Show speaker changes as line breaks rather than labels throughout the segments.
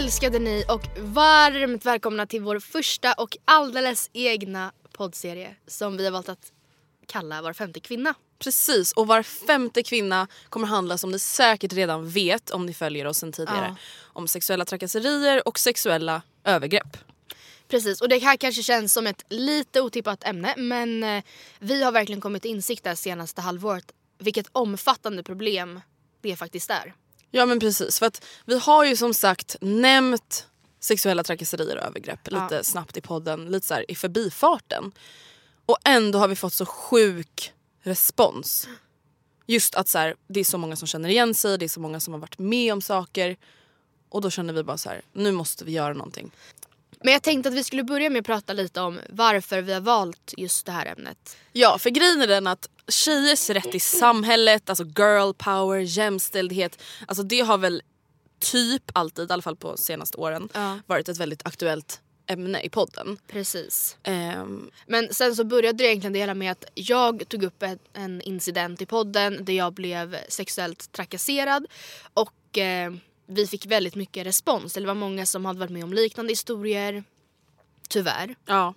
Älskade ni och varmt välkomna till vår första och alldeles egna poddserie som vi har valt att kalla Var femte kvinna.
Precis, och var femte kvinna kommer handla som ni säkert redan vet om ni följer oss sen tidigare.
Ja.
Om sexuella trakasserier och sexuella övergrepp.
Precis, och det här kanske känns som ett lite otippat ämne men eh, vi har verkligen kommit till insikt det senaste halvåret vilket omfattande problem det faktiskt är.
Ja men precis, för att vi har ju som sagt nämnt sexuella trakasserier och övergrepp lite
Ja.
snabbt i podden, lite så här i förbifarten. Och ändå har vi fått så sjuk respons. Just att så här, det är så många som känner igen sig, det är så många som har varit med om saker. Och då känner vi bara så här, nu måste vi göra någonting.
Men jag tänkte att vi skulle börja med att prata lite om varför vi har valt just det här ämnet.
Ja, för grejen är den att tjejers rätt i samhället, alltså girl power, jämställdhet, alltså det har väl typ alltid, i alla fall på senaste åren,
Ja.
varit ett väldigt aktuellt ämne i podden.
Precis.
Ehm,
Men sen så började det egentligen det hela med att jag tog upp en, en incident i podden där jag blev sexuellt trakasserad och eh, vi fick väldigt mycket respons. Det var många som hade varit med om liknande historier. Tyvärr.
ja,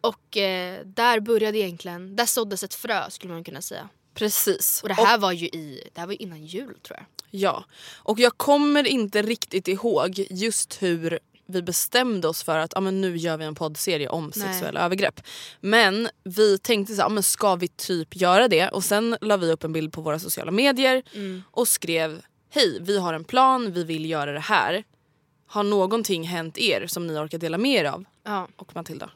Och eh, där började egentligen, där såddes ett frö skulle man kunna säga.
precis.
Och det här var ju i, det här var innan jul tror jag.
Ja, och jag kommer inte riktigt ihåg just hur vi bestämde oss för att ah, men nu gör vi en poddserie om
Nej.
sexuella övergrepp. Men vi tänkte så här, ah, men ska vi typ göra det? Och sen la vi upp en bild på våra sociala medier och skrev Hej, vi har en plan, vi vill göra det här. Har någonting hänt er som ni orkar dela med er av?
Ja.
Och Matilda.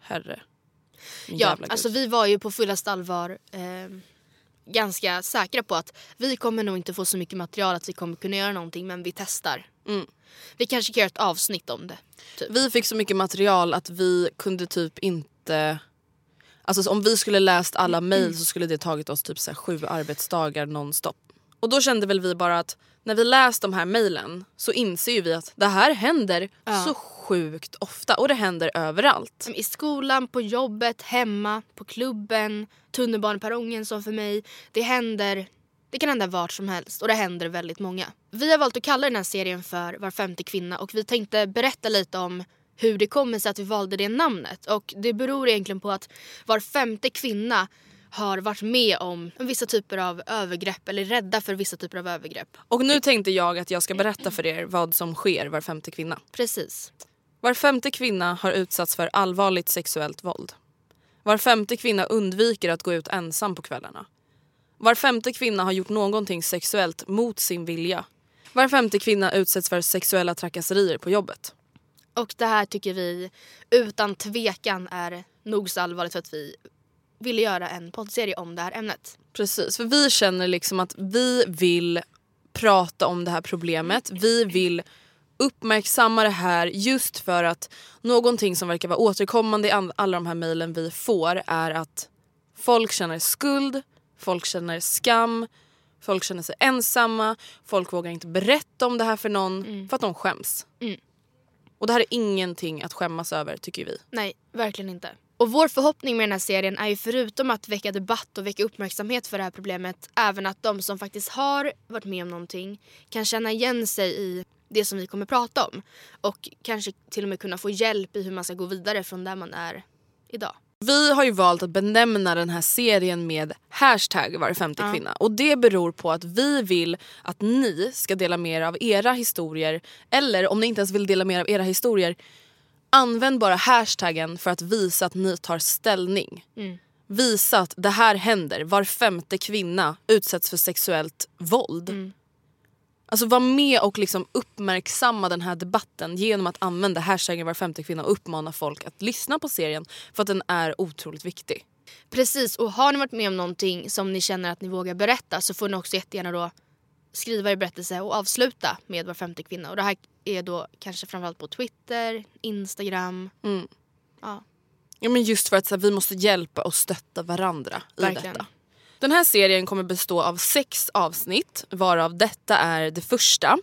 Herre. min
Ja, alltså vi var ju på fullaste allvar eh, ganska säkra på att vi kommer nog inte få så mycket material att vi kommer kunna göra någonting men vi testar.
Mm.
Vi kanske kan göra ett avsnitt om det. Typ.
Vi fick så mycket material att vi kunde typ inte... Alltså så om vi skulle läst alla mejl så skulle det tagit oss typ så sju arbetsdagar nonstop. Och då kände väl vi bara att när vi läst de här mejlen så inser ju vi att det här händer
Ja.
så sjukt ofta och det händer överallt.
I skolan, på jobbet, hemma, på klubben, tunnelbaneperrongen som för mig. Det händer det kan hända vart som helst och det händer väldigt många. Vi har valt att kalla den här serien för Var femte kvinna och vi tänkte berätta lite om hur det kommer sig att vi valde det namnet. Och det beror egentligen på att var femte kvinna har varit med om vissa typer av övergrepp eller är rädda för vissa typer av övergrepp.
Och nu tänkte jag att jag ska berätta för er vad som sker var femte kvinna.
Precis.
Var femte kvinna har utsatts för allvarligt sexuellt våld. Var femte kvinna undviker att gå ut ensam på kvällarna. Var femte kvinna har gjort någonting sexuellt mot sin vilja. Var femte kvinna utsätts för sexuella trakasserier på jobbet.
Och det här tycker vi utan tvekan är nog så allvarligt för att vi ville göra en poddserie om det här ämnet.
Precis, för vi känner liksom att vi vill prata om det här problemet. Vi vill uppmärksamma det här just för att någonting som verkar vara återkommande i alla de här mejlen vi får är att folk känner skuld, folk känner skam, folk känner sig ensamma, folk vågar inte berätta om det här för någon
Mm.
för att de skäms. Och det här är ingenting att skämmas över tycker vi.
Nej, verkligen inte. Och vår förhoppning med den här serien är ju förutom att väcka debatt och väcka uppmärksamhet för det här problemet även att de som faktiskt har varit med om någonting kan känna igen sig i det som vi kommer prata om. Och kanske till och med kunna få hjälp i hur man ska gå vidare från där man är idag.
Vi har ju valt att benämna den här serien med hashtag var femte
Ja.
kvinna. Och det beror på att vi vill att ni ska dela med er av era historier. Eller om ni inte ens vill dela med er av era historier, använd bara hashtaggen för att visa att ni tar ställning. Visa att det här händer, var femte kvinna utsätts för sexuellt våld. Alltså var med och liksom uppmärksamma den här debatten genom att använda hashtaggen var femte kvinna och uppmana folk att lyssna på serien för att den är otroligt viktig.
Precis, och har ni varit med om någonting som ni känner att ni vågar berätta så får ni också jättegärna då skriva er berättelse och avsluta med var femte kvinna. Och det här är då kanske framförallt på Twitter, Instagram. Ja,
Ja, men just för att så här, vi måste hjälpa och stötta varandra i
Verkligen.
detta. Den här serien kommer bestå av sex avsnitt varav detta är det första.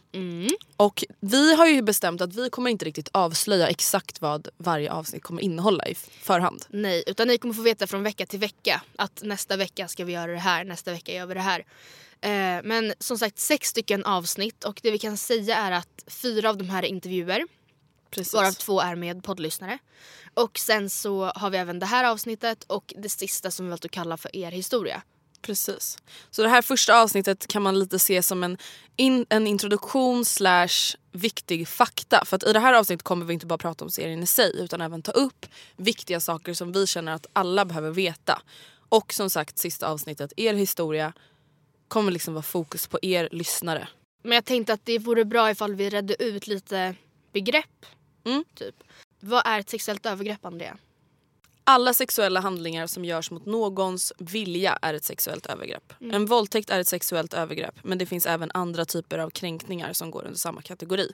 Och vi har ju bestämt att vi kommer inte riktigt avslöja exakt vad varje avsnitt kommer innehålla i förhand.
nej, utan ni kommer få veta från vecka till vecka att nästa vecka ska vi göra det här, nästa vecka gör vi det här. Eh, men som sagt sex stycken avsnitt och det vi kan säga är att fyra av de här är intervjuer.
Precis.
Varav två är med poddlyssnare. Och sen så har vi även det här avsnittet och det sista som vi valt att kalla för er historia.
Precis. Så det här första avsnittet kan man lite se som en, in, en introduktion slash viktig fakta. För att i det här avsnittet kommer vi inte bara prata om serien i sig utan även ta upp viktiga saker som vi känner att alla behöver veta. Och som sagt sista avsnittet, er historia, kommer liksom vara fokus på er lyssnare.
Men jag tänkte att det vore bra ifall vi redde ut lite begrepp.
Mm.
Typ. Vad är ett sexuellt övergrepp Andrea?
Alla sexuella handlingar som görs mot någons vilja är ett sexuellt övergrepp. En våldtäkt är ett sexuellt övergrepp men det finns även andra typer av kränkningar som går under samma kategori.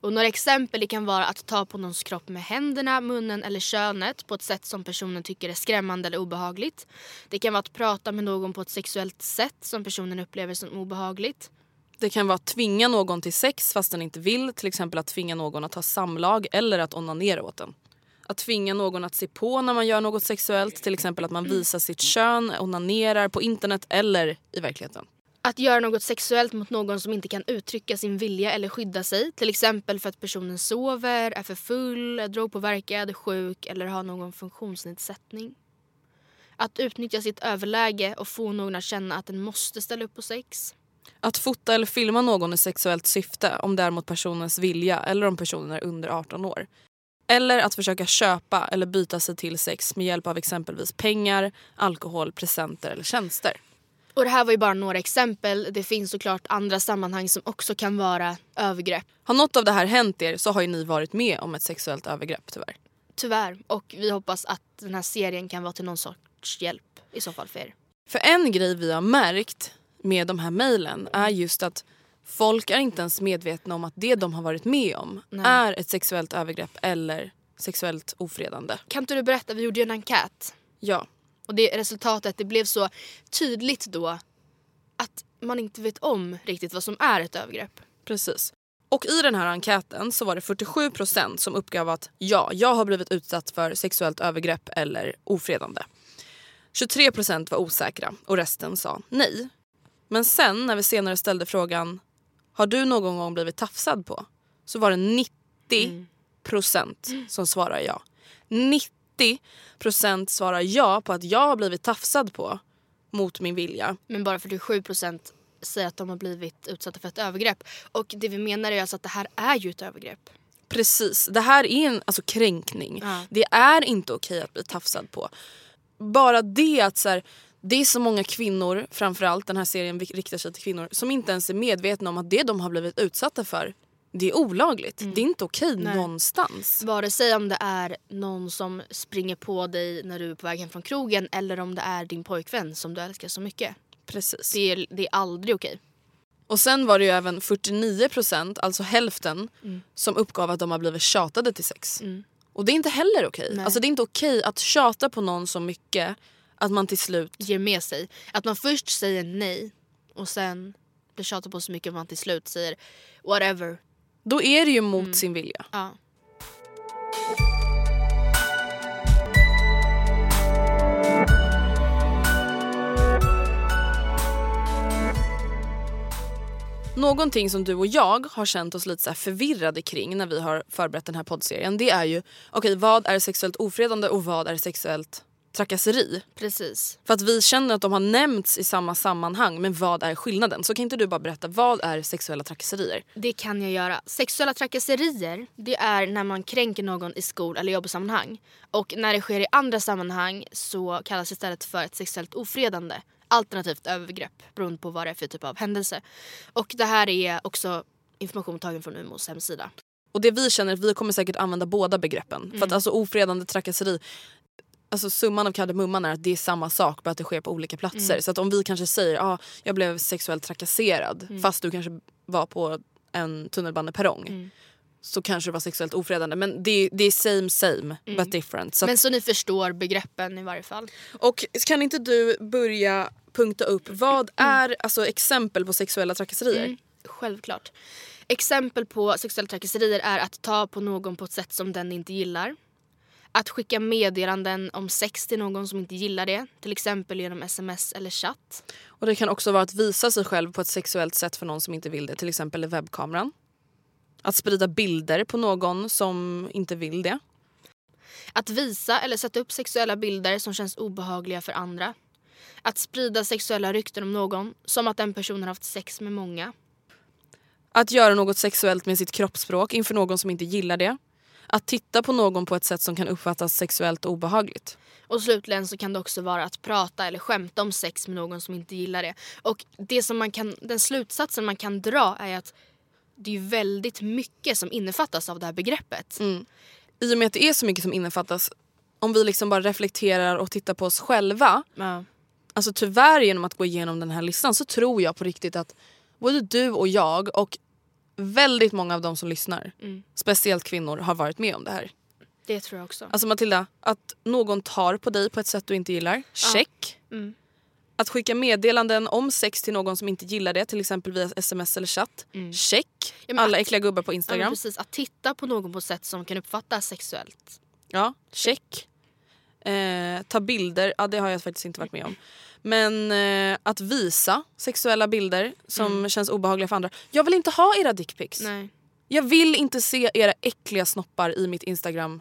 Och några exempel kan vara att ta på någons kropp med händerna, munnen eller könet på ett sätt som personen tycker är skrämmande eller obehagligt. Det kan vara att prata med någon på ett sexuellt sätt som personen upplever som obehagligt.
Det kan vara att tvinga någon till sex fast den inte vill. Till exempel att tvinga någon att ha samlag eller att onanera åt den. Att tvinga någon att se på när man gör något sexuellt. Till exempel att man visar sitt kön, onanerar på internet eller i verkligheten.
Att göra något sexuellt mot någon som inte kan uttrycka sin vilja eller skydda sig. Till exempel för att personen sover, är för full, är drogpåverkad, sjuk eller har någon funktionsnedsättning. Att utnyttja sitt överläge och få någon att känna att den måste ställa upp på sex.
Att fota eller filma någon i sexuellt syfte om det är mot personens vilja eller om personen är under 18 år. Eller att försöka köpa eller byta sig till sex med hjälp av exempelvis pengar, alkohol, presenter eller tjänster.
Och det här var ju bara några exempel. Det finns såklart andra sammanhang som också kan vara övergrepp.
Har något av det här hänt er så har ju ni varit med om ett sexuellt övergrepp tyvärr.
Tyvärr. Och vi hoppas att den här serien kan vara till någon sorts hjälp i så fall för er.
För en grej vi har märkt med de här mejlen är just att folk är inte ens medvetna om att det de har varit med om
Nej.
är ett sexuellt övergrepp eller sexuellt ofredande.
Kan inte du berätta? Vi gjorde ju en enkät.
Ja,
Och det resultatet det blev så tydligt då att man inte vet om riktigt vad som är ett övergrepp.
precis. Och i den här enkäten så var det 47% som uppgav att ja, jag har blivit utsatt för sexuellt övergrepp eller ofredande. 23% var osäkra och resten sa nej. Men sen när vi senare ställde frågan har du någon gång blivit tafsad på? Så var det 90% som svarar ja. 90% svarar ja på att jag har blivit tafsad på mot min vilja.
Men bara 47% säger att de har blivit utsatta för ett övergrepp. Och det vi menar är alltså att det här är ju ett övergrepp.
Precis, det här är en alltså, kränkning.
Ja.
Det är inte okej att bli tafsad på. bara det att så här, det är så många kvinnor, framförallt den här serien riktar sig till kvinnor, som inte ens är medvetna om att det de har blivit utsatta för det är olagligt. Det är inte okej
Nej.
någonstans.
Vare sig om det är någon som springer på dig när du är på väg hem från krogen eller om det är din pojkvän som du älskar så mycket.
Precis.
Det är, det är aldrig okej.
Och sen var det ju även 49%, alltså hälften, som uppgav att de har blivit tjatade till sex. Och det är inte heller okej.
Nej.
Alltså det är inte okej att tjata på någon så mycket att man till slut...
Ger med sig. Att man först säger nej och sen blir tjatad på så mycket att man till slut säger whatever.
Då är det ju mot sin vilja.
Ja.
Någonting som du och jag har känt oss lite så förvirrade kring när vi har förberett den här poddserien det är ju okej vad är sexuellt ofredande och vad är sexuellt trakasseri?
Precis.
För att vi känner att de har nämnts i samma sammanhang men vad är skillnaden? Så kan inte du bara berätta vad är sexuella trakasserier?
Det kan jag göra. Sexuella trakasserier det är när man kränker någon i skol eller jobbsammanhang. Och när det sker i andra sammanhang så kallas det istället för ett sexuellt ofredande. Alternativt övergrepp beroende på vad det är för typ av händelse. Och det här är också information tagen från Umos hemsida.
Och det vi känner vi kommer säkert använda båda begreppen. För
Mm.
att alltså ofredande trakasseri Alltså summan av kardemumman är att det är samma sak bara att det sker på olika platser.
Mm.
Så att om vi kanske säger ah, jag blev sexuellt trakasserad
Mm.
fast du kanske var på en tunnelbaneperrong.
Mm.
Så kanske det var sexuellt ofredande. Men det, det är same same but different. Så att-
Mm. Men så ni förstår begreppen i varje fall.
Och kan inte du börja punkta upp vad är alltså, exempel på sexuella trakasserier?
Mm, självklart. Exempel på sexuella trakasserier är att ta på någon på ett sätt som den inte gillar. Att skicka meddelanden om sex till någon som inte gillar det. Till exempel genom sms eller chatt.
Och det kan också vara att visa sig själv på ett sexuellt sätt för någon som inte vill det. Till exempel i webbkameran. Att sprida bilder på någon som inte vill det.
Att visa eller sätta upp sexuella bilder som känns obehagliga för andra. Att sprida sexuella rykten om någon, som att den personen har haft sex med många.
Att göra något sexuellt med sitt kroppsspråk inför någon som inte gillar det. Att titta på någon på ett sätt som kan uppfattas sexuellt obehagligt.
Och slutligen så kan det också vara att prata eller skämta om sex med någon som inte gillar det. Och det som man kan, den slutsatsen man kan dra är att det är väldigt mycket som innefattas av det här begreppet.
I och med att det är så mycket som innefattas, om vi liksom bara reflekterar och tittar på oss själva.
Ja.
Alltså tyvärr genom att gå igenom den här listan så tror jag på riktigt att både du och jag och väldigt många av de som lyssnar, speciellt kvinnor, har varit med om det här.
Det tror jag också.
Alltså Matilda, att någon tar på dig på ett sätt du inte gillar, check.
Mm.
Att skicka meddelanden om sex till någon som inte gillar det, till exempel via sms eller chatt, check.
Ja,
Alla
att-
äckliga gubbar på
Ja,
Instagram,
precis, att titta på någon på ett sätt som kan uppfattas sexuellt.
ja, check. Eh, ta bilder, ja det har jag faktiskt inte varit med om. Men eh, att visa sexuella bilder som känns obehagliga för andra. Jag vill inte ha era dickpics.
Nej.
Jag vill inte se era äckliga snoppar i mitt Instagram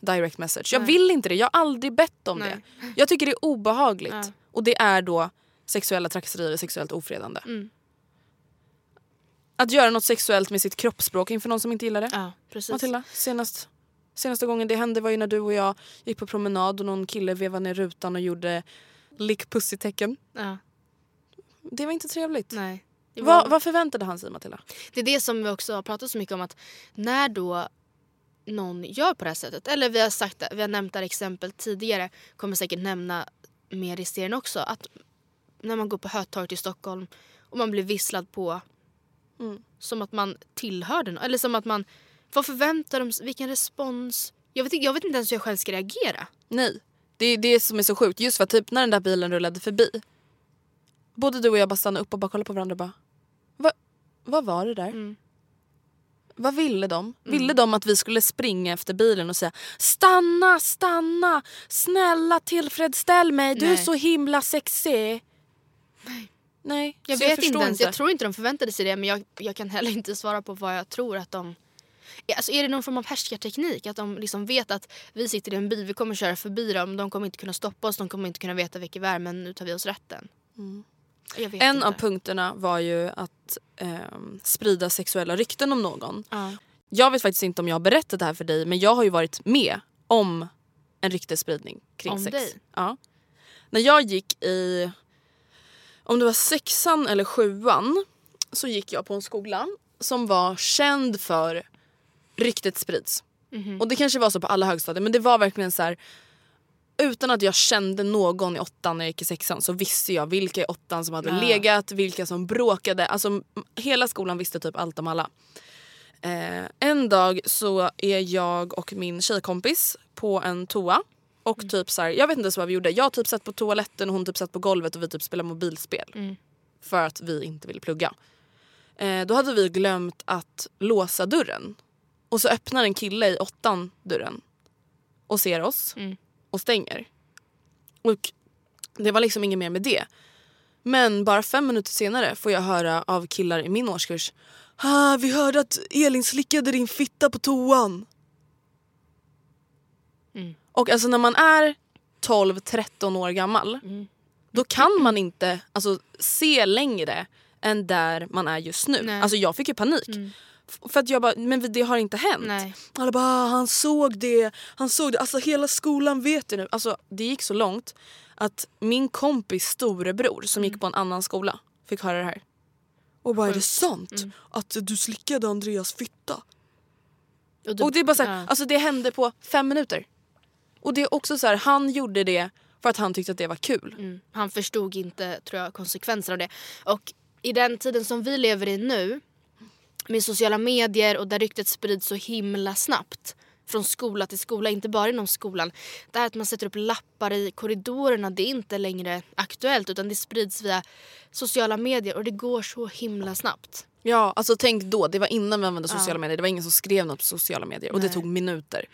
direct message. Jag
Nej.
vill inte det. Jag har aldrig bett om
Nej.
det. Jag tycker det är obehagligt.
Ja.
Och det är då sexuella trakasserier och sexuellt ofredande.
Mm.
Att göra något sexuellt med sitt kroppsspråk inför någon som inte gillar det.
Ja, precis.
Matilda, senast, senaste gången det hände var ju när du och jag gick på promenad och någon kille vevade ner rutan och gjorde lick pussy-tecken.
Ja,
Det var inte trevligt.
nej. Var,
vad förväntade han sig Matilda?
det är det som vi också har pratat så mycket om att när då någon gör på det här sättet, eller vi har sagt vi har nämnt det här exempel tidigare, kommer säkert nämna mer i serien också, att när man går på Hötorget i Stockholm och man blir visslad på
Mm.
som att man tillhör den, eller som att man, vad förväntar de sig, vilken respons? Jag vet, jag vet inte ens hur jag själv ska reagera.
Nej. Det är det som är så sjukt. Just för att typ när den där bilen rullade förbi. Både du och jag bara stannade upp och bara kollade på varandra och bara. Va, vad var det där?
Mm.
Vad ville de? Ville de att vi skulle springa efter bilen och säga Stanna, stanna! Snälla tillfredsställ mig, du är
Nej.
så himla sexig. Nej. Nej.
Jag
så
vet
förstår
inte ens, jag tror inte de förväntade sig det men jag, jag kan heller inte svara på vad jag tror att de... Alltså är det någon form av härskarteknik? Att de liksom vet att vi sitter i en bil, vi kommer köra förbi dem, de kommer inte kunna stoppa oss, de kommer inte kunna veta vilka vi är men nu tar vi oss rätten. Vet
En
inte.
av punkterna var ju att ehm, sprida sexuella rykten om någon.
Ja.
Jag vet faktiskt inte om jag har berättat det här för dig men jag har ju varit med om en ryktesspridning kring
Om
sex.
dig?
Ja. När jag gick i, om det var sexan eller sjuan, så gick jag på en skola som var känd för ryktet sprids.
Mhm.
Och det kanske var så på alla högstadier men det var verkligen så här. Utan att jag kände någon i åttan när jag gick i sexan så visste jag vilka i åttan som hade
Ja.
legat, vilka som bråkade. Alltså hela skolan visste typ allt om alla. Eh, en dag så är jag och min tjejkompis på en toa. Och
Mm.
typ så här, jag vet inte ens vad vi gjorde. Jag typ satt på toaletten och hon typ satt på golvet och vi typ spelade mobilspel.
Mm.
För att vi inte ville plugga. Eh, då hade vi glömt att låsa dörren. Och så öppnar en kille i åttan dörren. Och ser oss.
Mm.
Och stänger. Och det var liksom inget mer med det. Men bara fem minuter senare får jag höra av killar i min årskurs. Ah, vi hörde att Elin slickade din fitta på toan.
Mm.
Och alltså när man är 12-13 år gammal. Då kan man inte alltså, se längre än där man är just nu.
Nej.
Alltså jag fick ju panik. F- För att jag bara, men det har inte hänt.
Nej.
Alla bara, "Ah, han såg det, han såg det. Alltså hela skolan vet det nu. Alltså det gick så långt att min kompis storebror som
Mm.
gick på en annan skola fick höra det här. Och bara, är det sant
Mm.
att du slickade Andreas fitta?
du-
Och det är bara så här,
ja.
alltså det hände på fem minuter. Och det är också så här, han gjorde det för att han tyckte att det var kul.
Mm. Han förstod inte tror jag, konsekvenser av det. Och i den tiden som vi lever i nu med sociala medier och där ryktet sprids så himla snabbt från skola till skola, inte bara inom skolan. Det här att man sätter upp lappar i korridorerna det är inte längre aktuellt utan det sprids via sociala medier och det går så himla snabbt.
Ja, alltså tänk då, det var innan vi använde
Ja.
sociala medier. Det var ingen som skrev något på sociala medier och det
Nej.
tog minuter.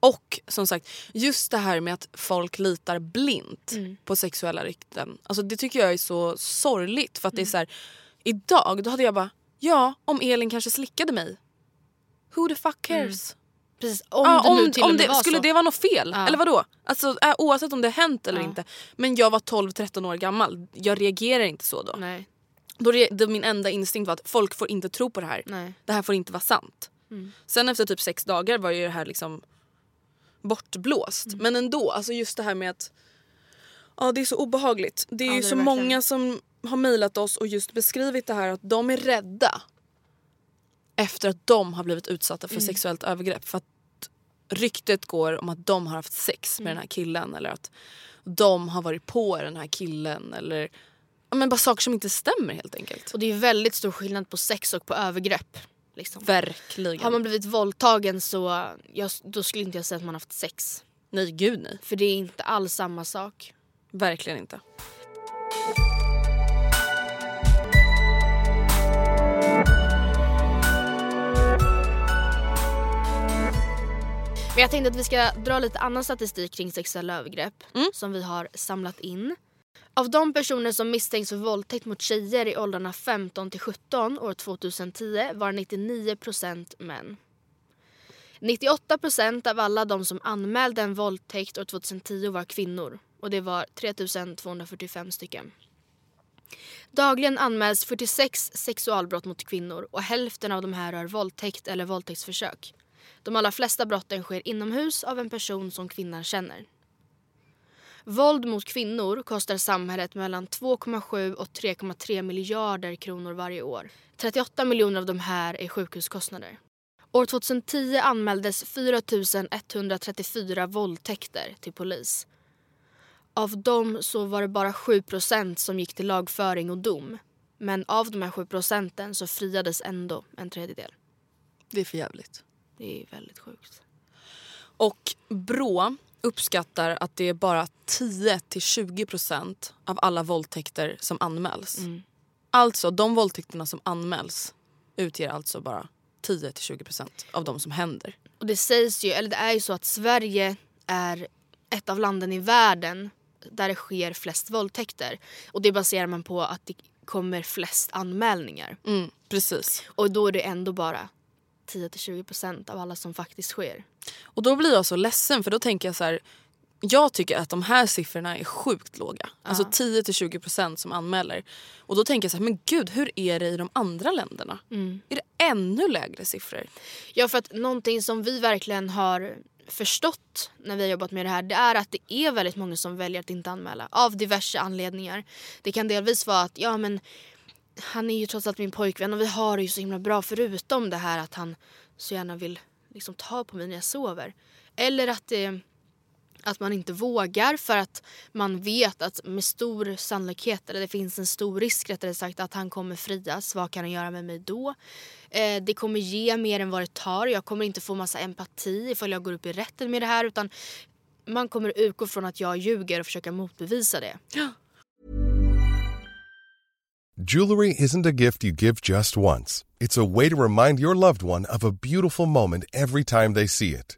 Och som sagt, just det här med att folk litar blint
Mm.
på sexuella rykten. Alltså det tycker jag är så sorgligt för att det är
Mm.
så här, idag då hade jag bara, ja om Elin kanske slickade mig. Who the fuck cares?
Precis, om
Ja,
det nu
om
till och
om
med
det,
var
skulle
så.
det vara något fel?
Ja.
Eller vadå? Alltså, äh, oavsett om det har hänt eller
Ja.
inte. Men jag var 12-13 år gammal. Jag reagerar inte så då.
Nej,
då då min enda instinkt var att folk får inte tro på det här.
nej.
Det här får inte vara sant.
Mm.
Sen efter typ sex dagar var ju det här liksom bortblåst.
Mm.
Men ändå, alltså just det här med att ja, det är så obehagligt. Det är
Ja,
ju
det är
så
verkligen.
många som har mejlat oss och just beskrivit det här att de är rädda efter att de har blivit utsatta för
Mm.
sexuellt övergrepp. För att ryktet går om att de har haft sex med
Mm.
den här killen eller att de har varit på den här killen eller ja, men bara saker som inte stämmer helt enkelt.
Och det är väldigt stor skillnad på sex och på övergrepp. Liksom.
Verkligen.
Har man blivit våldtagen så jag, då skulle inte jag säga att man haft sex.
Nej gud nej.
För det är inte alls samma sak.
Verkligen inte.
Men jag tänkte att vi ska dra lite annan statistik kring sexuella övergrepp
Mm.
som vi har samlat in. Av de personer som misstänks för våldtäkt mot tjejer i åldrarna 15 till 17 år 2010 var 99% män. 98% av alla de som anmälde en våldtäkt år 2010 var kvinnor och det var 3245 stycken. Dagligen anmäls 46 sexualbrott mot kvinnor och hälften av de här rör våldtäkt eller våldtäktsförsök. De allra flesta brotten sker inomhus av en person som kvinnan känner. Våld mot kvinnor kostar samhället mellan 2,7 och 3,3 miljarder kronor varje år. 38 miljoner av de här är sjukhuskostnader. År 2010 anmäldes 4 134 våldtäkter till polis. Av dem så var det bara 7% som gick till lagföring och dom. Men av de här 7 procenten så friades ändå en tredjedel.
Det är för jävligt.
Det är väldigt sjukt.
Och Brå uppskattar att det är bara 10-20% av alla våldtäkter som anmäls.
Mm.
Alltså de våldtäkterna som anmäls utgör alltså bara 10-20% av de som händer.
Och det sägs ju, eller det är ju så att Sverige är ett av landen i världen där det sker flest våldtäkter. Och det baserar man på att det kommer flest anmälningar.
Mm, precis.
Och då är det ändå bara 10-20% av alla som faktiskt sker.
Och då blir jag så ledsen för då tänker jag så här. Jag tycker att de här siffrorna är sjukt låga. Alltså 10-20% som anmäler. Och då tänker jag så här, men gud hur är det i de andra länderna? Är det ännu lägre siffror?
Ja, för att någonting som vi verkligen har förstått när vi har jobbat med det här det är att det är väldigt många som väljer att inte anmäla av diverse anledningar. Det kan delvis vara att ja men han är ju trots allt min pojkvän och vi har det ju så himla bra förutom det här att han så gärna vill liksom ta på mig när jag sover. Eller att det att man inte vågar för att man vet att med stor sannolikhet, eller det finns en stor risk rättare sagt, att han kommer frias. Vad kan han göra med mig då? Eh, det kommer ge mer än vad det tar. Jag kommer inte få massa empati ifall jag går upp i rätten med det här utan man kommer utgå från att jag ljuger och försöka motbevisa det.
Jewelry isn't a gift you give just once. It's a way to remind your loved one of a beautiful moment every time they see it.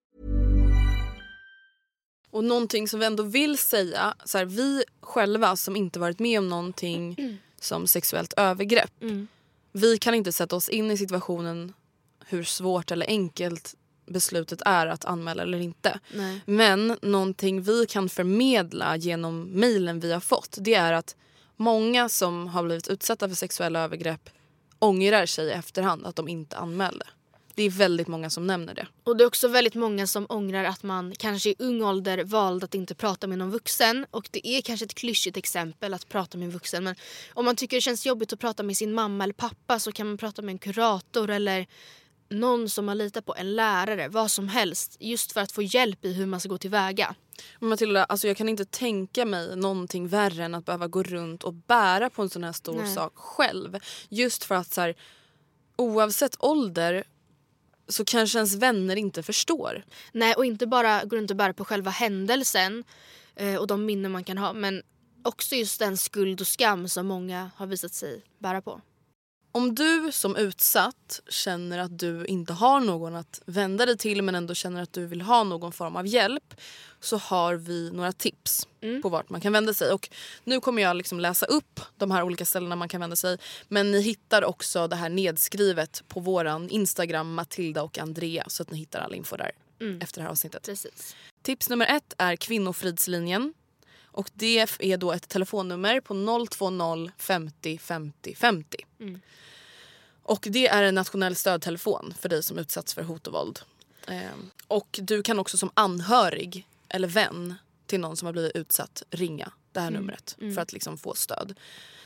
Och någonting som vi ändå vill säga, så här, vi själva som inte varit med om någonting som sexuellt övergrepp. Vi kan inte sätta oss in i situationen hur svårt eller enkelt beslutet är att anmäla eller inte.
Nej.
Men någonting vi kan förmedla genom mejlen vi har fått det är att många som har blivit utsatta för sexuella övergrepp ångrar sig i efterhand att de inte anmälde. Det är väldigt många som nämner det.
Och det är också väldigt många som ångrar att man kanske i ung ålder valde att inte prata med någon vuxen. Och det är kanske ett klyschigt exempel att prata med en vuxen. Men om man tycker det känns jobbigt att prata med sin mamma eller pappa så kan man prata med en kurator eller någon som man litar på, en lärare, vad som helst. Just för att få hjälp i hur man ska gå tillväga.
Matilda, alltså jag kan inte tänka mig någonting värre än att behöva gå runt och bära på en sån här stor
Nej.
sak själv. Just för att så här, oavsett ålder så kanske ens vänner inte förstår.
Nej, och inte bara går runt och bära på själva händelsen eh, och de minnen man kan ha. Men också just den skuld och skam som många har visat sig bära på.
Om du som utsatt känner att du inte har någon att vända dig till men ändå känner att du vill ha någon form av hjälp så har vi några tips på vart man kan vända sig. Och nu kommer jag liksom läsa upp de här olika ställena man kan vända sig. Men ni hittar också det här nedskrivet på våran Instagram Matilda och Andrea så att ni hittar all info där efter det här avsnittet.
Precis.
Tips nummer ett är Kvinnofridslinjen. Och det är då ett telefonnummer på 020 50 50 50. Och det är en nationell stödtelefon för dig som utsatts för hot och våld. Ehm, och du kan också som anhörig eller vän till någon som har blivit utsatt ringa det här numret för att liksom få stöd.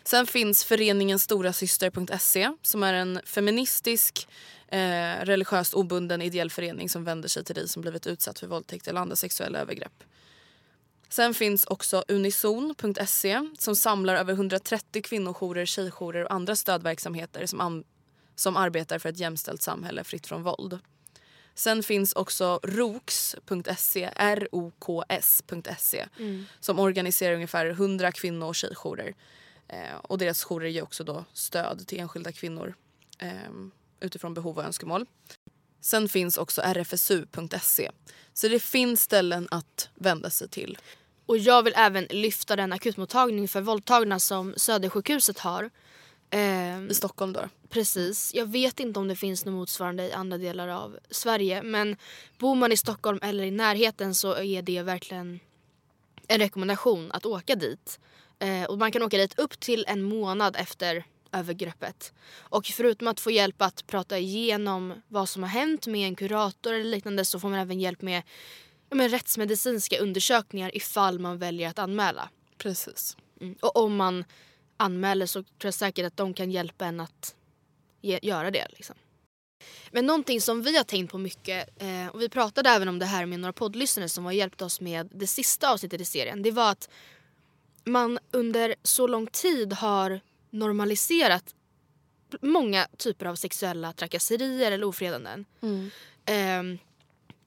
Sen finns föreningen storasyster.se som är en feministisk, eh, religiöst obunden ideell förening som vänder sig till dig som blivit utsatt för våldtäkt eller andra sexuella övergrepp. Sen finns också unison.se som samlar över 130 kvinnojourer, tjejjourer och andra stödverksamheter som, som arbetar för ett jämställt samhälle fritt från våld. Sen finns också roks.se, R-O-K-S.se som organiserar ungefär 100 kvinno och tjejjourer. Eh, och deras jourer ger också då stöd till enskilda kvinnor eh, utifrån behov och önskemål. Sen finns också rfsu.se. Så det finns ställen att vända sig till.
Och jag vill även lyfta den akutmottagning för våldtagna som Södersjukhuset har. Ehm,
I Stockholm då.
Precis. Jag vet inte om det finns något motsvarande i andra delar av Sverige. Men bor man i Stockholm eller i närheten så är det verkligen en rekommendation att åka dit. Eh, och man kan åka dit upp till en månad efter övergreppet. Och förutom att få hjälp att prata igenom vad som har hänt med en kurator eller liknande så får man även hjälp med, ja, med rättsmedicinska undersökningar ifall man väljer att anmäla.
Precis.
Mm. Och om man anmäler så tror jag säkert att de kan hjälpa en att ge, göra det. Liksom. Men någonting som vi har tänkt på mycket, eh, och vi pratade även om det här med några poddlyssnare som har hjälpt oss med det sista avsnittet i serien. Det var att man under så lång tid har normaliserat många typer av sexuella trakasserier eller ofredanden.
Mm.
Eh,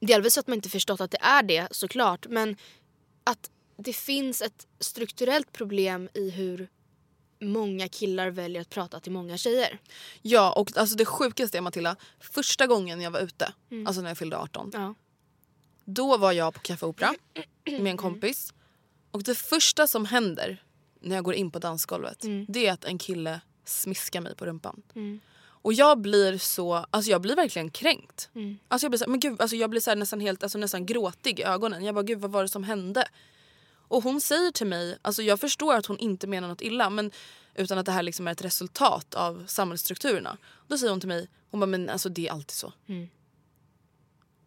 delvis att man inte förstått att det är det såklart men att det finns ett strukturellt problem i hur många killar väljer att prata till många tjejer.
Ja och alltså det sjukaste är Matilda, första gången jag var ute, alltså när jag fyllde 18.
Ja.
Då var jag på Café Opera med en kompis. Och det första som händer när jag går in på dansgolvet det är att en kille smiskar mig på rumpan. Och jag blir så, alltså jag blir verkligen kränkt. Alltså jag blir, så, men gud, alltså jag blir så nästan helt, alltså nästan gråtig i ögonen. Jag bara gud vad var det som hände? Och hon säger till mig, alltså jag förstår att hon inte menar något illa men utan att det här liksom är ett resultat av samhällsstrukturerna. Då säger hon till mig, hon bara men alltså det är alltid så.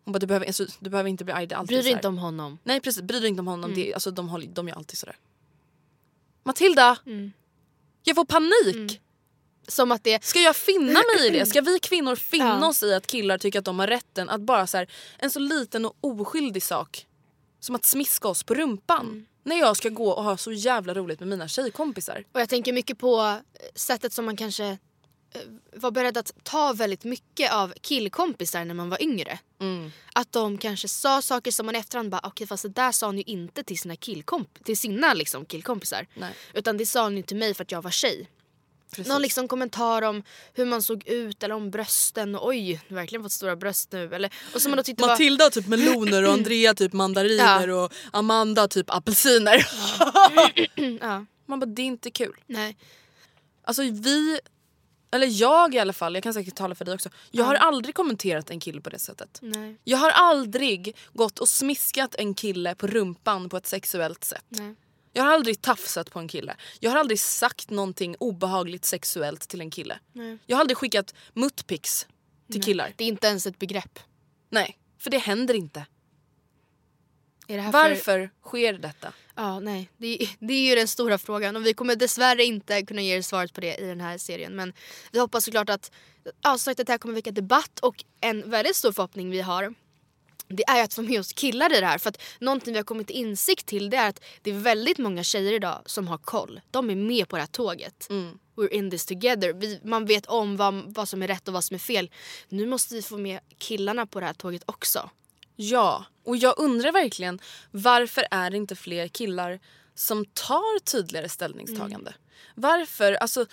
Hon bara du behöver, alltså, du behöver inte bli arg, det är alltid
Bry
så
dig inte om honom.
Nej precis, bry dig inte om honom. Det, är- alltså, de, håller, de gör alltid sådär. Matilda! Jag får panik!
Som att det...
Ska jag finna mig i det? Ska vi kvinnor finna
Ja.
oss i att killar tycker att de har rätten att bara så här, en så liten och oskyldig sak som att smiska oss på rumpan när jag ska gå och ha så jävla roligt med mina tjejkompisar.
Och jag tänker mycket på eh, sättet som man kanske eh, var beredd att ta väldigt mycket av killkompisar när man var yngre. Att de kanske sa saker som man efterhand bara okej fast det där sa ni ju inte till sina, killkomp- till sina liksom, killkompisar.
Nej.
Utan det sa ni till mig för att jag var tjej.
Precis.
Någon liksom kommentar om hur man såg ut eller om brösten och oj, du har verkligen fått stora bröst nu. Eller, och som man då var,
Matilda har typ meloner och Andrea typ mandariner
Ja.
och Amanda typ apelsiner.
ja,
Man bara det är inte kul.
nej.
Alltså vi, eller jag i alla fall, jag kan säkert tala för dig också. Jag har aldrig kommenterat en kille på det sättet.
Nej,
Jag har aldrig gått och smiskat en kille på rumpan på ett sexuellt sätt.
nej.
Jag har aldrig tafsat på en kille. Jag har aldrig sagt någonting obehagligt sexuellt till en kille.
Nej.
Jag har aldrig skickat muttpics till killar.
Det är inte ens ett begrepp.
Nej, för det händer inte.
Det här För,
Varför sker detta?
ja, nej. Det, är- det är ju den stora frågan och vi kommer dessvärre inte kunna ge er svaret på det i den här serien. Men vi hoppas såklart att avsnittet här kommer väcka debatt och en väldigt stor förhoppning vi har det är att få med oss killar i det här. För att någonting vi har kommit insikt till det är att det är väldigt många tjejer idag som har koll. De är med på det här tåget. We're in this together. Vi, man vet om vad, vad som är rätt och vad som är fel. Nu måste vi få med killarna på det här tåget också.
Ja, och jag undrar verkligen varför är det inte fler killar som tar tydligare ställningstagande? Varför, alltså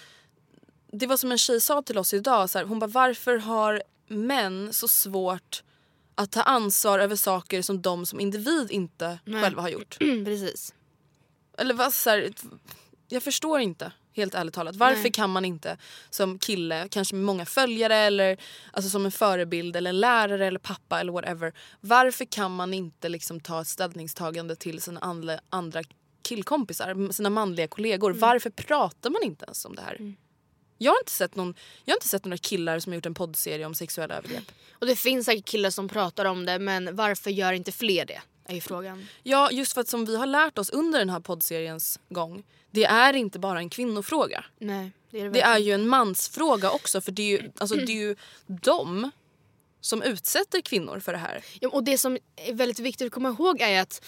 det var som en tjej sa till oss idag, så här, hon bara varför har män så svårt att ta ansvar över saker som de som individ inte själva har gjort?
Precis.
Eller vad, så här, jag förstår inte helt ärligt talat. Varför
Nej.
kan man inte som kille, kanske med många följare eller alltså som en förebild eller en lärare eller pappa eller whatever. Varför kan man inte liksom ta ett ställningstagande till sina andra, andra killkompisar, sina manliga kollegor?
Mm.
Varför pratar man inte ens om det här? Jag har, inte sett någon, jag har inte sett några killar som har gjort en poddserie om sexuella övergrepp.
Och det finns säkert killar som pratar om det men varför gör inte fler det? Är ju frågan.
Ja, just för att som vi har lärt oss under den här poddseriens gång, det är inte bara en kvinnofråga.
Nej, det är det,
Det är ju en mansfråga också för det är ju, alltså, det är ju de som utsätter kvinnor för det här.
Ja, och det som är väldigt viktigt att komma ihåg är att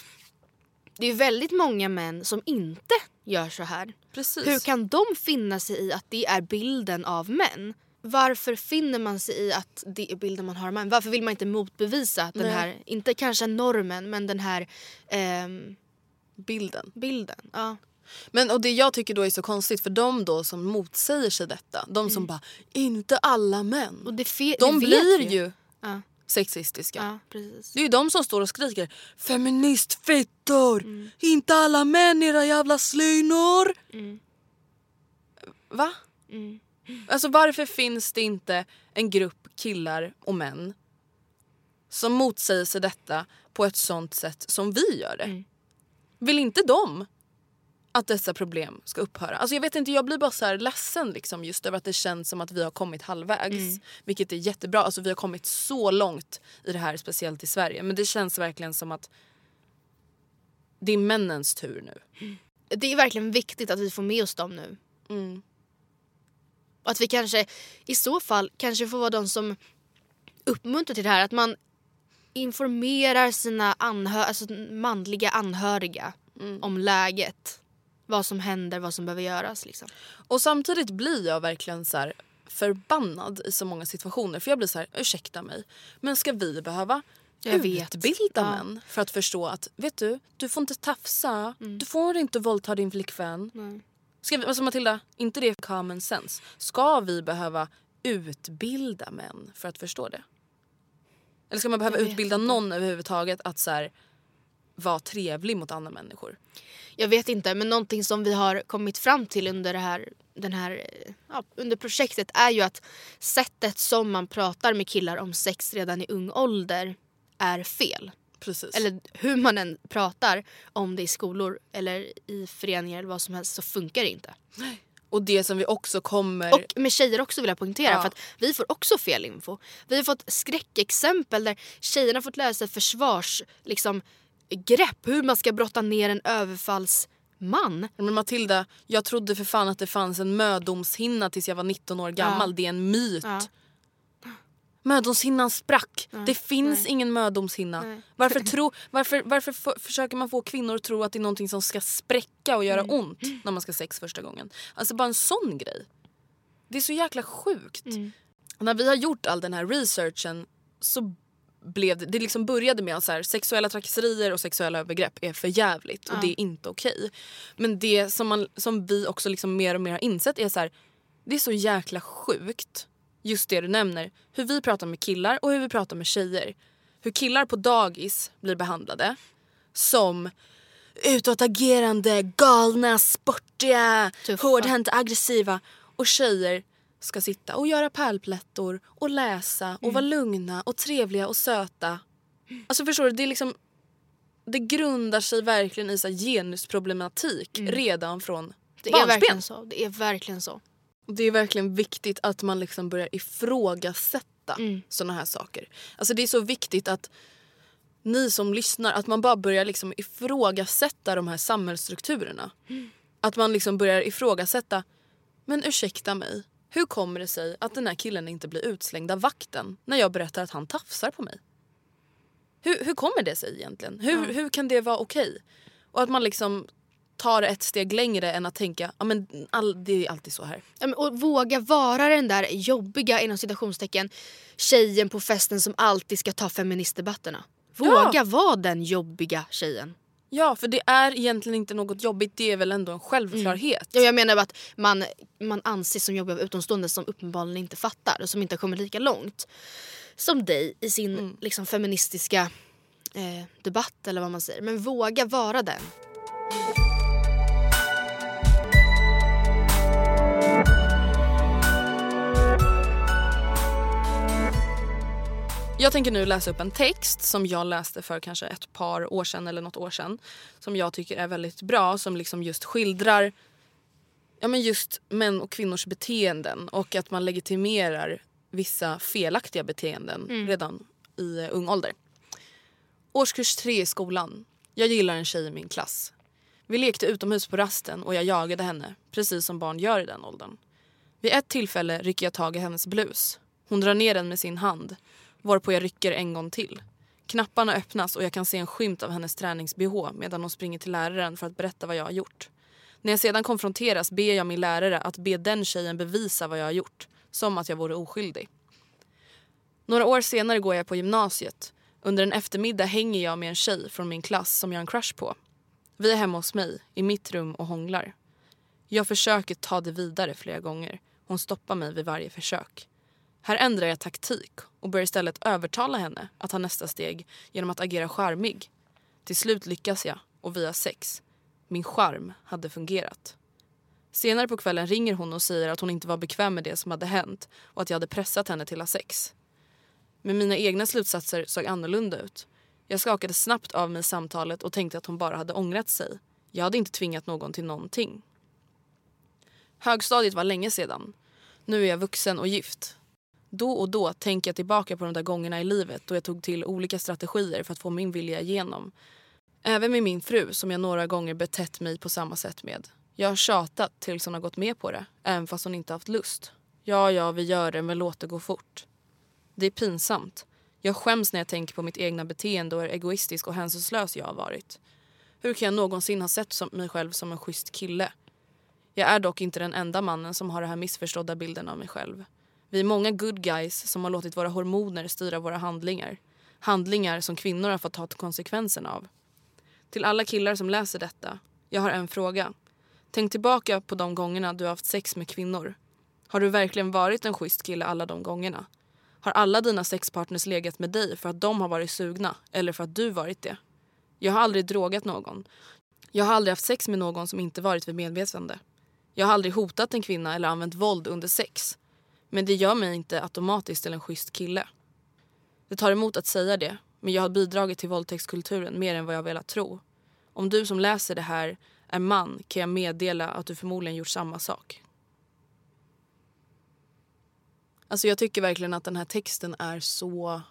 det är väldigt många män som inte gör så här.
Precis.
Hur kan de finna sig i att det är bilden av män? Varför finner man sig i att det är bilden man har av män? Varför vill man inte motbevisa den
Nej.
här, inte kanske normen, men den här ehm,
Bilden.
bilden? Ja.
Men och det jag tycker då är så konstigt för de då som motsäger sig detta, de som bara inte alla män.
Mm. Och det fe-
de
det vet
blir
vi
ju
Ja,
sexistiska.
ja, precis.
Det är ju de som står och skriker feministfittor, inte alla män era jävla slynor. Va? Alltså varför finns det inte en grupp killar och män som motsäger sig detta på ett sånt sätt som vi gör det? Vill inte de att dessa problem ska upphöra. Alltså jag vet inte, jag blir bara så här ledsen liksom just över att det känns som att vi har kommit halvvägs. Vilket är jättebra, alltså vi har kommit så långt i det här, speciellt i Sverige. Men det känns verkligen som att det är männens tur nu.
Det är verkligen viktigt att vi får med oss dem nu.
Mm.
Att vi kanske i så fall kanske får vara de som uppmuntrar till det här. Att man informerar sina anhö- alltså manliga anhöriga om läget. Vad som händer, vad som behöver göras. Liksom.
Och samtidigt blir jag verkligen så här förbannad i så många situationer. För jag blir så här, ursäkta mig, men ska vi behöva
Jag
utbilda
Ja.
män för att förstå att vet du, du får inte tafsa, du får inte våldta din flickvän.
Nej.
Ska vi, alltså Matilda, inte det common sense? Ska vi behöva utbilda män för att förstå det? Eller ska man behöva utbilda
inte.
någon överhuvudtaget att så här, vara trevlig mot andra människor?
Jag vet inte, men någonting som vi har kommit fram till under det här, den här, ja, under projektet är ju att sättet som man pratar med killar om sex redan i ung ålder är fel.
Precis.
Eller hur man än pratar om det i skolor eller i föreningar eller vad som helst så funkar det inte.
och det som vi också kommer...
Och med tjejer också vill jag poängtera
Ja.
för att vi får också fel info. Vi har fått skräckexempel där tjejerna fått lära sig försvars, liksom, grepp hur man ska brotta ner en överfallsman.
Men Matilda, jag trodde för fan att det fanns en mödomshinna tills jag var 19 år gammal.
Ja.
Det är en myt.
Ja.
Mödomshinnan sprack. det finns
nej.
ingen mödomshinna.
Nej.
Varför, tro, varför, varför f- försöker man få kvinnor att tro att det är någonting som ska spräcka och göra
Mm.
ont när man ska sex första gången? Alltså bara en sån grej. Det är så jäkla sjukt.
Mm.
När vi har gjort all den här researchen så blev det, det liksom började med att så här, sexuella trakasserier och sexuella övergrepp är för jävligt och det är inte okej. Men det som, man, som vi också liksom mer och mer har insett är så här, det är så jäkla sjukt just det du nämner. Hur vi pratar med killar och hur vi pratar med tjejer. Hur killar på dagis blir behandlade som utåtagerande, galna, sportiga,
Tuffa.
hårdhänt aggressiva. Och tjejer ska sitta och göra pärlplättor och läsa och vara lugna och trevliga och söta. Alltså förstår du, det är liksom det grundar sig verkligen i så genusproblematik redan från
Det är
barnsben.
verkligen så. Det är verkligen så.
Det är verkligen viktigt att man liksom börjar ifrågasätta
Mm.
såna här saker. Alltså det är så viktigt att ni som lyssnar, att man bara börjar liksom ifrågasätta de här samhällsstrukturerna. Att man liksom börjar ifrågasätta, men ursäkta mig, hur kommer det sig att den här killen inte blir utslängd av vakten när jag berättar att han tafsar på mig? Hur, hur kommer det sig egentligen? Hur, hur kan det vara okej? Och att man liksom tar ett steg längre än att tänka, ja men all, det är alltid så här.
Ja, och våga vara den där jobbiga inom citationstecken tjejen på festen som alltid ska ta feministdebatterna. Våga vara den jobbiga tjejen.
Ja, för det är egentligen inte något jobbigt. Det är väl ändå en självklarhet.
Ja, jag menar att man, man anses som jobbig av utomstående som uppenbarligen inte fattar och som inte har kommit lika långt som dig i sin liksom, feministiska eh, debatt eller vad man säger. Men våga vara den.
Jag tänker nu läsa upp en text som jag läste för kanske ett par år sedan eller något år sedan. Som jag tycker är väldigt bra. Som liksom just skildrar ja, men just män och kvinnors beteenden och att man legitimerar vissa felaktiga beteenden redan i ung ålder. Årskurs tre i skolan. Jag gillar en tjej i min klass. Vi lekte utomhus på rasten och jag jagade henne, precis som barn gör i den åldern. Vid ett tillfälle rycker jag tag i hennes blus. Hon drar ner den med sin hand, varpå jag rycker en gång till. Knapparna öppnas och jag kan se en skymt av hennes tränings-bh medan hon springer till läraren för att berätta vad jag har gjort. När jag sedan konfronteras ber jag min lärare att be den tjejen bevisa vad jag har gjort, som att jag vore oskyldig. Några år senare går jag på gymnasiet. Under en eftermiddag hänger jag med en tjej från min klass som jag har en crush på. Vi är hemma hos mig, i mitt rum och hånglar. Jag försöker ta det vidare flera gånger. Hon stoppar mig vid varje försök. Här ändrar jag taktik och börjar istället övertala henne att ta nästa steg genom att agera charmig. Till slut lyckas jag och vi har sex. Min charm hade fungerat. Senare på kvällen ringer hon och säger att hon inte var bekväm med det som hade hänt och att jag hade pressat henne till att ha sex. Men mina egna slutsatser såg annorlunda ut. Jag skakade snabbt av mig samtalet och tänkte att hon bara hade ångrat sig. Jag hade inte tvingat någon till någonting. Högstadiet var länge sedan. Nu är jag vuxen och gift. Då och då tänker jag tillbaka på de där gångerna i livet då jag tog till olika strategier för att få min vilja igenom. Även med min fru som jag några gånger betett mig på samma sätt med. Jag har tjatat tills hon har gått med på det, även fast hon inte haft lust. Ja, ja, vi gör det, men låt det gå fort. Det är pinsamt. Jag skäms när jag tänker på mitt egna beteende och hur egoistisk och hänsynslös jag har varit. Hur kan jag någonsin ha sett som mig själv som en schysst kille? Jag är dock inte den enda mannen som har den här missförstådda bilden av mig själv. Vi är många good guys som har låtit våra hormoner styra våra handlingar. Handlingar som kvinnor har fått ta konsekvenserna av. Till alla killar som läser detta, jag har en fråga. Tänk tillbaka på de gångerna du har haft sex med kvinnor. Har du verkligen varit en schysst kille alla de gångerna? Har alla dina sexpartners legat med dig för att de har varit sugna eller för att du varit det? Jag har aldrig drogat någon. Jag har aldrig haft sex med någon som inte varit vid medvetande. Jag har aldrig hotat en kvinna eller använt våld under sex. Men det gör mig inte automatiskt till en schysst kille. Det tar emot att säga det, men jag har bidragit till våldtäktskulturen mer än vad jag velat tro. Om du som läser det här är man kan jag meddela att du förmodligen gjort samma sak. Alltså jag tycker verkligen att den här texten är så...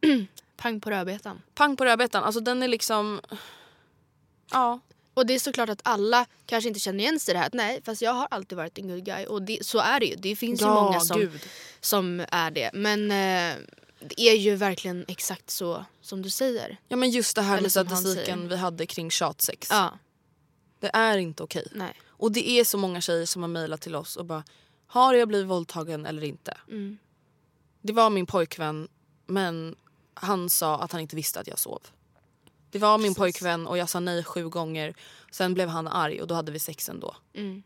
Pang på rödbetan.
Pang på rödbetan. Alltså den är liksom... Ja.
Och det är såklart att alla kanske inte känner igen sig i det här. Att nej, fast jag har alltid varit en good guy. Och det, så är det ju. Det finns ju
Ja,
många som,
gud.
som är det. Men eh, det är ju verkligen exakt så som du säger.
Ja men just det här
Eller
med statistiken vi hade kring tjatsex.
Ja,
Det är inte okej.
nej.
Och det är så många tjejer som har mejlat till oss och bara Har jag blivit våldtagen eller inte?
Mm.
Det var min pojkvän men han sa att han inte visste att jag sov. Det var min
Precis.
pojkvän och jag sa nej sju gånger. Sen blev han arg och då hade vi sex ändå.
Mm.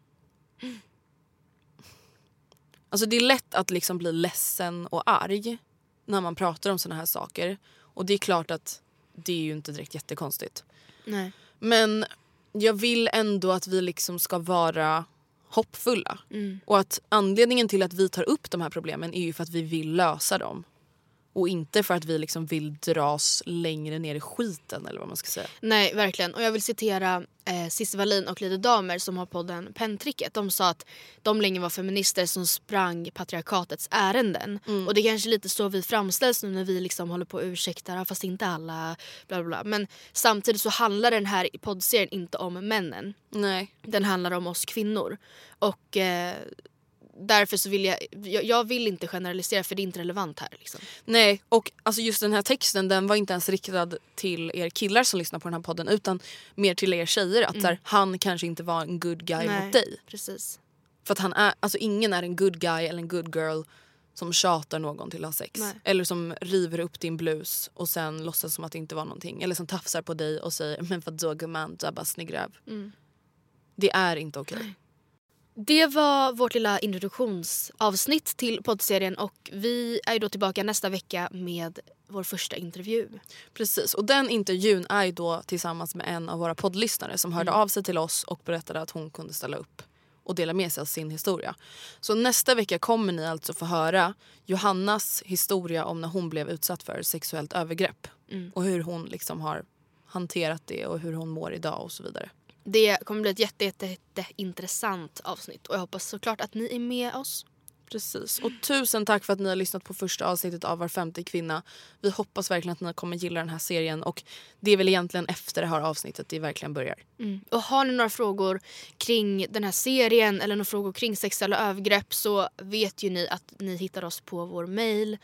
Alltså det är lätt att liksom bli ledsen och arg när man pratar om såna här saker. Och det är klart att det är ju inte direkt jättekonstigt.
nej.
Men jag vill ändå att vi liksom ska vara hoppfulla.
Mm.
Och att anledningen till att vi tar upp de här problemen är ju för att vi vill lösa dem. Och inte för att vi liksom vill dras längre ner i skiten eller vad man ska säga.
Nej, verkligen. Och jag vill citera eh, Cissi Wallin och Lite Damer som har podden Penntricket. De sa att de länge var feminister som sprang patriarkatets ärenden. Och det är kanske lite så vi framställs nu när vi liksom håller på och ursäktar, "Ah, fast inte alla. Bla, bla, bla. Men samtidigt så handlar den här poddserien inte om männen.
Nej.
Den handlar om oss kvinnor. Och eh, därför så vill jag, jag, jag vill inte generalisera för det är inte relevant här. Liksom.
Nej, och alltså just den här texten den var inte ens riktad till er killar som lyssnar på den här podden utan mer till er tjejer. Att så här, han kanske inte var en good guy
Nej,
mot dig.
Precis.
För att han är, alltså ingen är en good guy eller en good girl som tjatar någon till att ha sex.
Nej.
Eller som river upp din blus och sen låtsas som att det inte var någonting. Eller som tafsar på dig och säger men vadå gumman, du är bara snygg röv."
Mm.
Det är inte okej.
Det var vårt lilla introduktionsavsnitt till poddserien och vi är då tillbaka nästa vecka med vår första intervju.
Precis, och den intervjun är då tillsammans med en av våra poddlyssnare som hörde av sig till oss och berättade att hon kunde ställa upp och dela med sig av sin historia. Så nästa vecka kommer ni alltså få höra Johannas historia om när hon blev utsatt för sexuellt övergrepp och hur hon liksom har hanterat det och hur hon mår idag och så vidare.
Det kommer bli ett jätte, jätte, jätte intressant avsnitt och jag hoppas såklart att ni är med oss.
Precis. Och tusen tack för att ni har lyssnat på första avsnittet av Var femte kvinna. Vi hoppas verkligen att ni kommer gilla den här serien och det är väl egentligen efter det här avsnittet det verkligen börjar.
Och har ni några frågor kring den här serien eller några frågor kring sexuella övergrepp så vet ju ni att ni hittar oss på vår mail.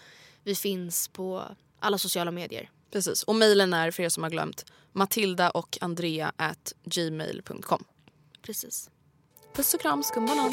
Vi finns på alla sociala medier.
Precis. Och mejlen är för er som har glömt matilda och andrea at gmail.com.
Precis.
Puss och kram skumbanan.